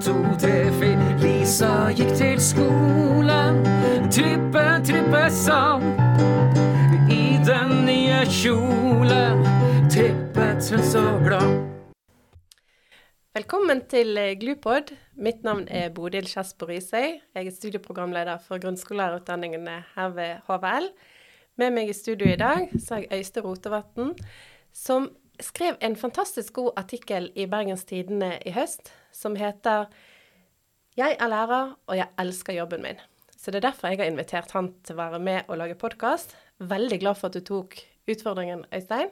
to, tre, fire. Lisa gikk til skolen. Trippe, trippe sang. I den nye kjolen trippet hun så glad. Velkommen til eh, Glupod. Mitt navn er Bodil Kjesper Risøy. Jeg er studieprogramleder for grunnskolelærerutdanningene her ved HVL. Med meg i studio i dag så har jeg Øystein Rotevatn, som skrev en fantastisk god artikkel i Bergens Tidende i høst som heter 'Jeg er lærer, og jeg elsker jobben min'. Så det er derfor jeg har invitert han til å være med og lage podkast. Veldig glad for at du tok utfordringen, Øystein.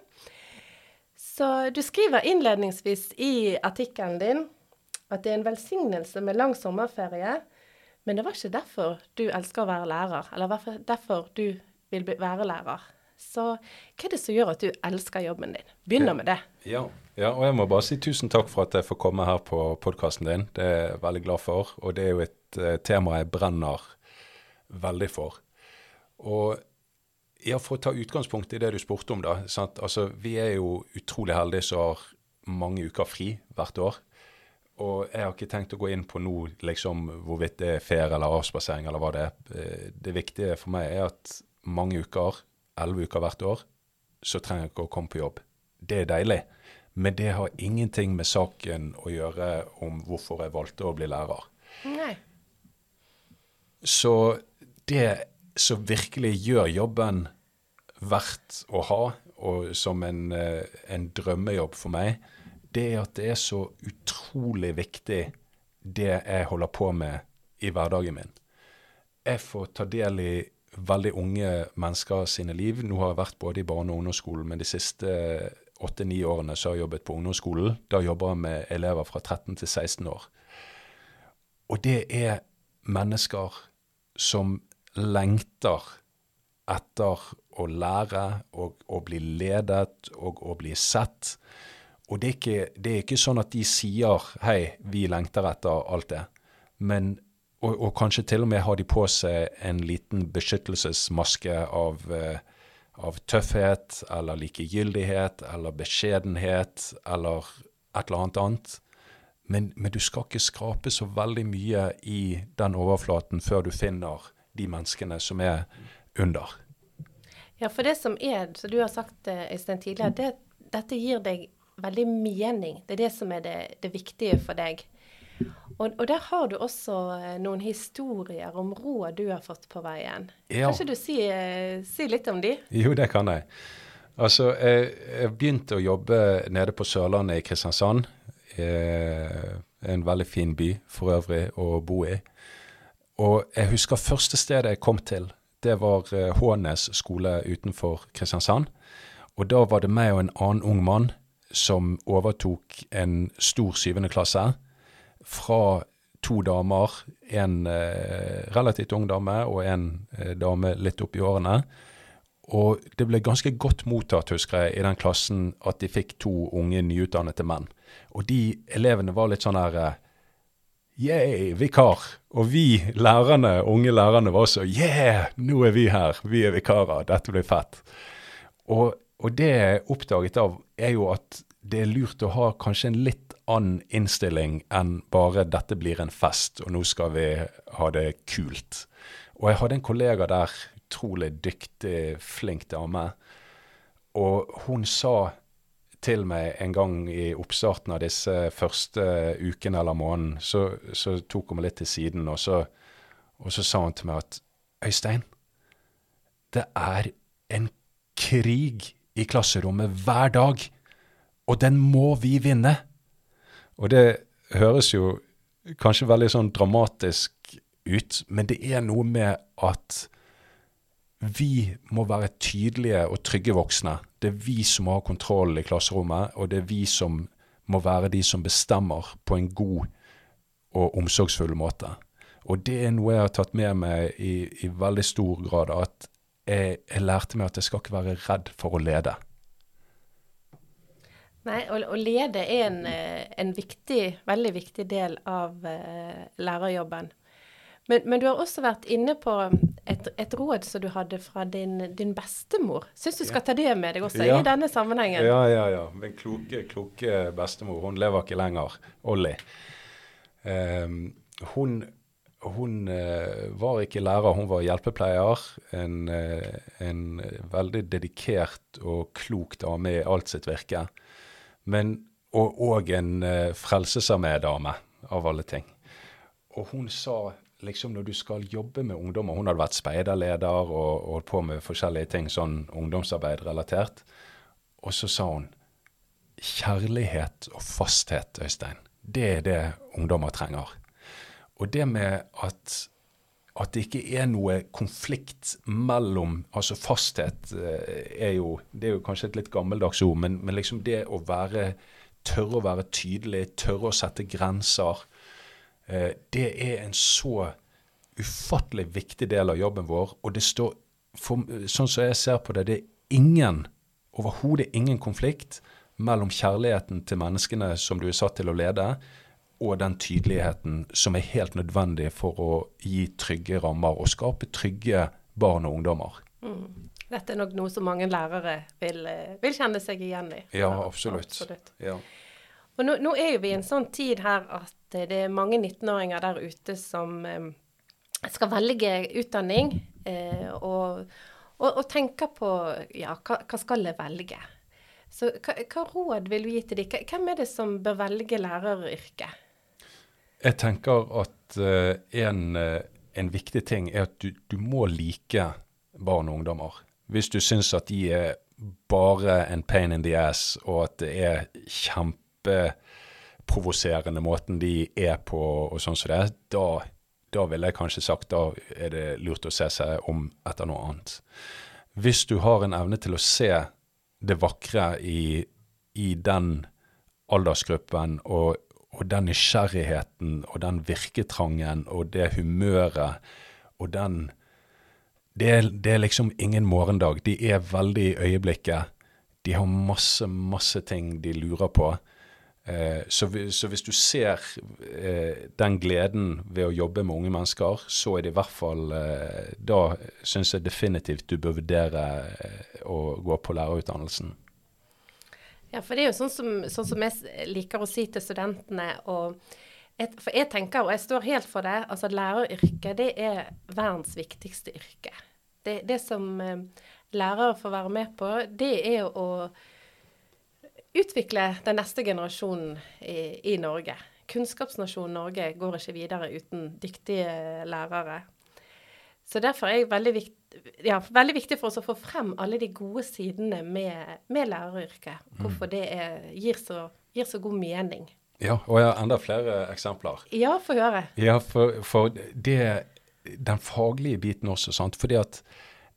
Så du skriver innledningsvis i artikkelen din at det er en velsignelse med lang sommerferie, men det var ikke derfor du elsker å være lærer, eller derfor du vil være lærer. Så hva er det som gjør at du elsker jobben din? Begynner med det. Ja. ja, og jeg må bare si tusen takk for at jeg får komme her på podkasten din. Det er jeg veldig glad for. Og det er jo et uh, tema jeg brenner veldig for. Og ja, for å ta utgangspunkt i det du spurte om, da. Sant? Altså, vi er jo utrolig heldige som har mange uker fri hvert år. Og jeg har ikke tenkt å gå inn på nå liksom, hvorvidt det er ferie eller avspasering eller hva det er. Eh, det viktige for meg er at mange uker elleve uker hvert år, så trenger jeg ikke å komme på jobb. Det er deilig. Men det har ingenting med saken å gjøre om hvorfor jeg valgte å bli lærer. Nei. Så det som virkelig gjør jobben verdt å ha, og som en, eh, en drømmejobb for meg, det er at det er så utrolig viktig det jeg holder på med i hverdagen min. Jeg får ta del i veldig unge mennesker sine liv. Nå har jeg vært både i barne- og ungdomsskolen, men de siste åtte-ni årene så har jeg jobbet på ungdomsskolen. Da jobber jeg med elever fra 13 til 16 år. Og det er mennesker som lengter etter å lære og å bli ledet og å bli sett. Og det er, ikke, det er ikke sånn at de sier 'hei, vi lengter etter alt det', men og, og, kanskje til og med har de på seg en liten beskyttelsesmaske av, uh, av tøffhet eller likegyldighet eller beskjedenhet eller et eller annet annet. Men, men, du skal ikke skrape så veldig mye i den overflaten før du finner de menneskene som er under. Ja, for det som er, som du har sagt eh, Øystein tidligere, det, dette gir deg veldig mening. Det er det som er det, det viktige for deg. Og, og, der har du også eh, noen historier om råd du har fått på veien. Ja. Kan ikke du si, eh, si, litt om de? Jo, det kan jeg. Altså, jeg, jeg begynte å jobbe nede på Sørlandet i Kristiansand. Eh, en veldig fin by for øvrig å bo i. Og jeg husker første stedet jeg kom til. Det var eh, Hånes skole utenfor Kristiansand. Og da var det meg og en annen ung mann som overtok en stor syvende klasse fra to damer, en eh, relativt ung dame og en eh, dame litt oppi årene. Og det ble ganske godt mottatt, husker jeg, i den klassen at de fikk to unge nyutdannede menn. Og de elevene var litt sånn her Yeah, vikar. Og vi lærerne, unge lærerne var også Yeah, nå er vi her. Vi er vikarer. Dette blir fett. Og, og det jeg oppdaget av, er jo at det er lurt å ha kanskje en litt annen innstilling enn bare 'dette blir en fest, og nå skal vi ha det kult'. Og jeg hadde en kollega der, utrolig dyktig, flink dame, og hun sa til meg en gang i oppstarten av disse første ukene eller måneden, så, så tok hun meg litt til siden, og så, og så sa hun til meg at Øystein, det er en krig i klasserommet hver dag, og den må vi vinne. Og det høres jo kanskje veldig sånn dramatisk ut, men det er noe med at vi må være tydelige og trygge voksne. Det er vi som har kontrollen kontroll i klasserommet, og det er vi som må være de som bestemmer på en god og omsorgsfull måte. Og det er noe jeg har tatt med meg i, i veldig stor grad. At jeg, jeg lærte meg at jeg skal ikke være redd for å lede. Nei, å, å lede er en, eh, en, viktig, veldig viktig del av uh, lærerjobben. Men, men, du har også vært inne på et, et råd som du hadde fra din, din bestemor. Syns du skal ta det med deg også ja. i denne sammenhengen? Ja, ja, ja. Min kloke, kloke bestemor. Hun lever ikke lenger. Olli. Um, hun hun eh, var ikke lærer, hun var hjelpepleier. En, en veldig dedikert og klok dame i alt sitt virke. Men, og, og en eh, frelsesarmé-dame, av alle ting. Og hun sa liksom når du skal jobbe med ungdommer Hun hadde vært speiderleder og holdt på med forskjellige ting, sånn ungdomsarbeid relatert. Og så sa hun kjærlighet og fasthet, Øystein. Det er det ungdommer trenger. Og det med at, at det ikke er noe konflikt mellom Altså fasthet eh, er jo Det er jo kanskje et litt gammeldags ord, men, men liksom det å være Tørre å være tydelig, tørre å sette grenser. Eh, det er en så ufattelig viktig del av jobben vår. Og det står, for, sånn som jeg ser på det, det er ingen, overhodet ingen konflikt mellom kjærligheten til menneskene som du er satt til å lede, og den tydeligheten som er helt nødvendig for å gi trygge rammer og skape trygge barn og ungdommer. Mm. Dette er nok noe som mange lærere vil, eh, vil kjenne seg igjen i. Ja, absolutt. absolutt. Ja. Og nå, nå, er vi i en sånn tid her at det er mange 19-åringer der ute som eh, skal velge utdanning eh, og, og, og, tenker på ja, hva, hva skal jeg velge? Så hva, hva, råd vil du gi til dem? Hvem er det som bør velge læreryrket? Jeg tenker at uh, en, uh, en, viktig ting er at du, du, må like barn og ungdommer. Hvis du syns at de er bare en pain in the ass, og at det er kjempeprovoserende måten de er på, og sånn som det er, da, da ville jeg kanskje sagt da er det lurt å se seg om etter noe annet. Hvis du har en evne til å se det vakre i, i den aldersgruppen og og den nysgjerrigheten og den virketrangen og det humøret og den det er, det er, liksom ingen morgendag. De er veldig i øyeblikket. De har masse, masse ting de lurer på. Eh, så, så, hvis du ser eh, den gleden ved å jobbe med unge mennesker, så er det i hvert fall eh, Da syns jeg definitivt du bør vurdere eh, å gå på lærerutdannelsen. Ja, for det er jo sånn som, sånn som jeg liker å si til studentene og et, For jeg tenker, og jeg står helt for det, altså læreryrket det er verdens viktigste yrke. Det, det som eh, lærere får være med på, det er å utvikle den neste generasjonen i, i Norge. Kunnskapsnasjonen Norge går ikke videre uten dyktige lærere. Så derfor er det veldig, vikt, ja, veldig viktig for oss å få frem alle de gode sidene med, med læreryrket. Hvorfor mm. det er, gir, så, gir, så, god mening. Ja, og jeg har enda flere eksempler. Ja, få høre. Ja, for, for det, den faglige biten også, sant. Fordi at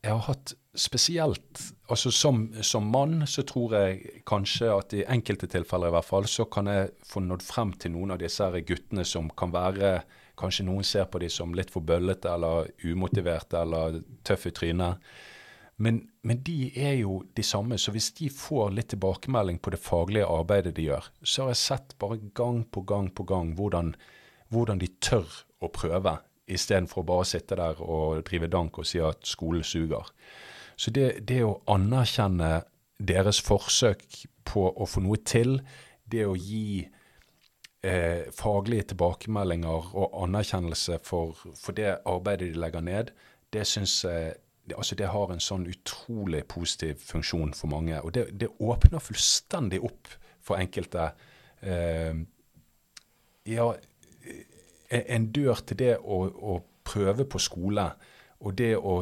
jeg har hatt spesielt Altså som, som, mann så tror jeg kanskje at i enkelte tilfeller i hvert fall, så kan jeg få nådd frem til noen av disse guttene som kan være Kanskje noen ser på dem som litt for bøllete eller umotiverte eller tøffe i trynet. Men, men, de er jo de samme, så hvis de får litt tilbakemelding på det faglige arbeidet de gjør, så har jeg sett bare gang på gang på gang hvordan, hvordan de tør å prøve, istedenfor å bare sitte der og drive dank og si at skolen suger. Så det, det å anerkjenne deres forsøk på å få noe til, det å gi eh, faglige tilbakemeldinger og anerkjennelse for, for, det arbeidet de legger ned, det syns jeg altså det har en sånn utrolig positiv funksjon for mange. Og det, det åpner fullstendig opp for enkelte. Eh, ja, en dør til det å, å prøve på skole og det å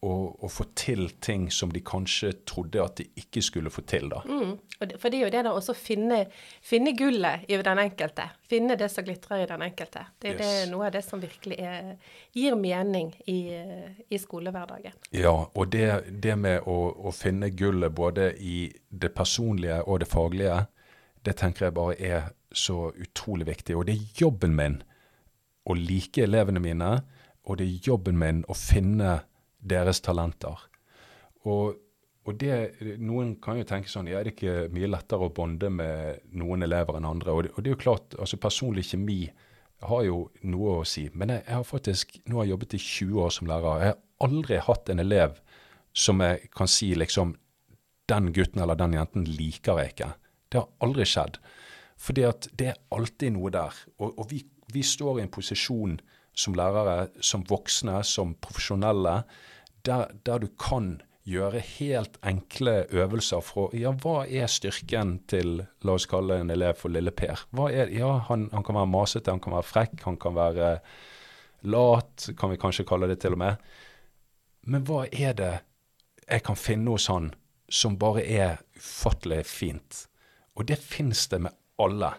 å, å, få til ting som de kanskje trodde at de ikke skulle få til. da. Mm. For det er jo det da også finne, finne gullet i den enkelte. Finne det som glitrer i den enkelte. Det er yes. det, noe av det som virkelig er, gir mening i, i, skolehverdagen. Ja, og det, det med å, å, finne gullet både i det personlige og det faglige, det tenker jeg bare er så utrolig viktig. Og det er jobben min å like elevene mine, og det er jobben min å finne deres talenter. Og, og det, Noen kan jo tenke sånn ja, er det ikke mye lettere å bonde med noen elever enn andre? Og det, og det er jo klart, altså Personlig kjemi har jo noe å si. Men jeg, jeg har faktisk nå har jeg jobbet i 20 år som lærer. Jeg har aldri hatt en elev som jeg kan si liksom Den gutten eller den jenten liker jeg ikke. Det har aldri skjedd. Fordi at det er alltid noe der. Og, og vi, vi står i en posisjon som lærere, som voksne, som profesjonelle, der, der du kan gjøre helt enkle øvelser fra Ja, hva er styrken til, la oss kalle en elev for Lille Per? Hva er, ja, han, han kan være masete, han kan være frekk, han kan være lat, kan vi kanskje kalle det til og med. Men hva er det jeg kan finne hos han som bare er ufattelig fint? Og det fins det med alle.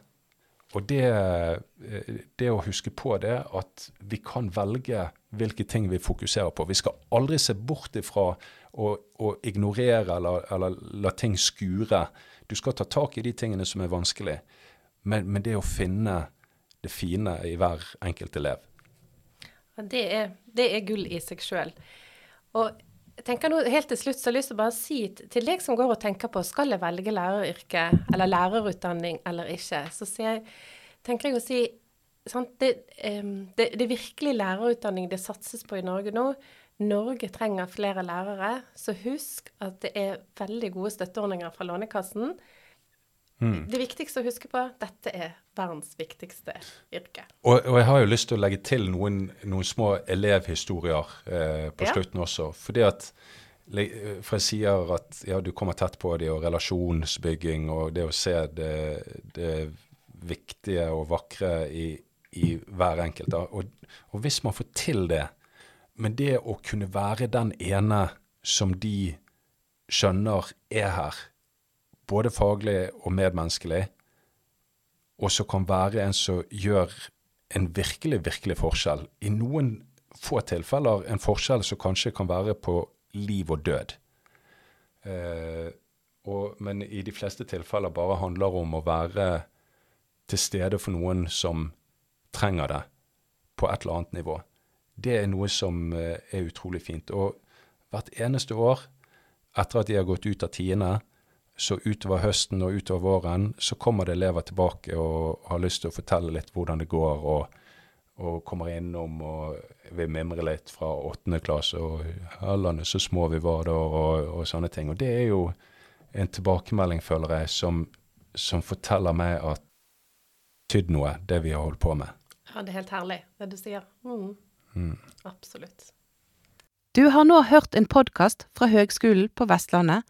Og det, eh, det, å huske på det, at vi kan velge hvilke ting vi fokuserer på. Vi skal aldri se bort ifra å, å ignorere eller, eller, la ting skure. Du skal ta tak i de tingene som er vanskelig, men, men det å finne det fine i hver enkelt elev. Det, er, det er gull i seg sjøl. Tenker nå helt til slutt så har jeg lyst til å bare si til deg som går og tenker på skal jeg velge læreryrke eller lærerutdanning eller ikke, så jeg, tenker jeg å si sant, det, um, det, det er virkelig lærerutdanning det satses på i Norge nå. Norge trenger flere lærere, så husk at det er veldig gode støtteordninger fra Lånekassen. Mm. Det viktigste å huske på dette er verdens viktigste yrke. Og, og jeg har jo lyst til å legge til noen, noen små elevhistorier eh, på ja. slutten også. Fordi at For jeg sier at ja, du kommer tett på det, og relasjonsbygging og det å se det, det viktige og vakre i, i hver enkelt. Og, og, hvis man får til det, men det å kunne være den ene som de skjønner er her, både faglig og medmenneskelig, og som kan være en som gjør en virkelig, virkelig forskjell. I noen få tilfeller en forskjell som kanskje kan være på liv og død. Eh, og, men i de fleste tilfeller bare handler om å være til stede for noen som trenger det på et eller annet nivå. Det er noe som eh, er utrolig fint. Og hvert eneste år etter at de har gått ut av tiende, så utover høsten og utover våren så kommer det elever tilbake og har lyst til å fortelle litt hvordan det går, og, og kommer innom og vil mimre litt fra åttende klasse og Hellane, så små vi var da, og, og, sånne ting. Og det er jo en tilbakemelding, føler jeg, som, som forteller meg at tydd noe, det vi har holdt på med. Ja, det er helt herlig, det du sier. Mm. Mm. Absolutt. Du har nå hørt en podkast fra Høgskolen på Vestlandet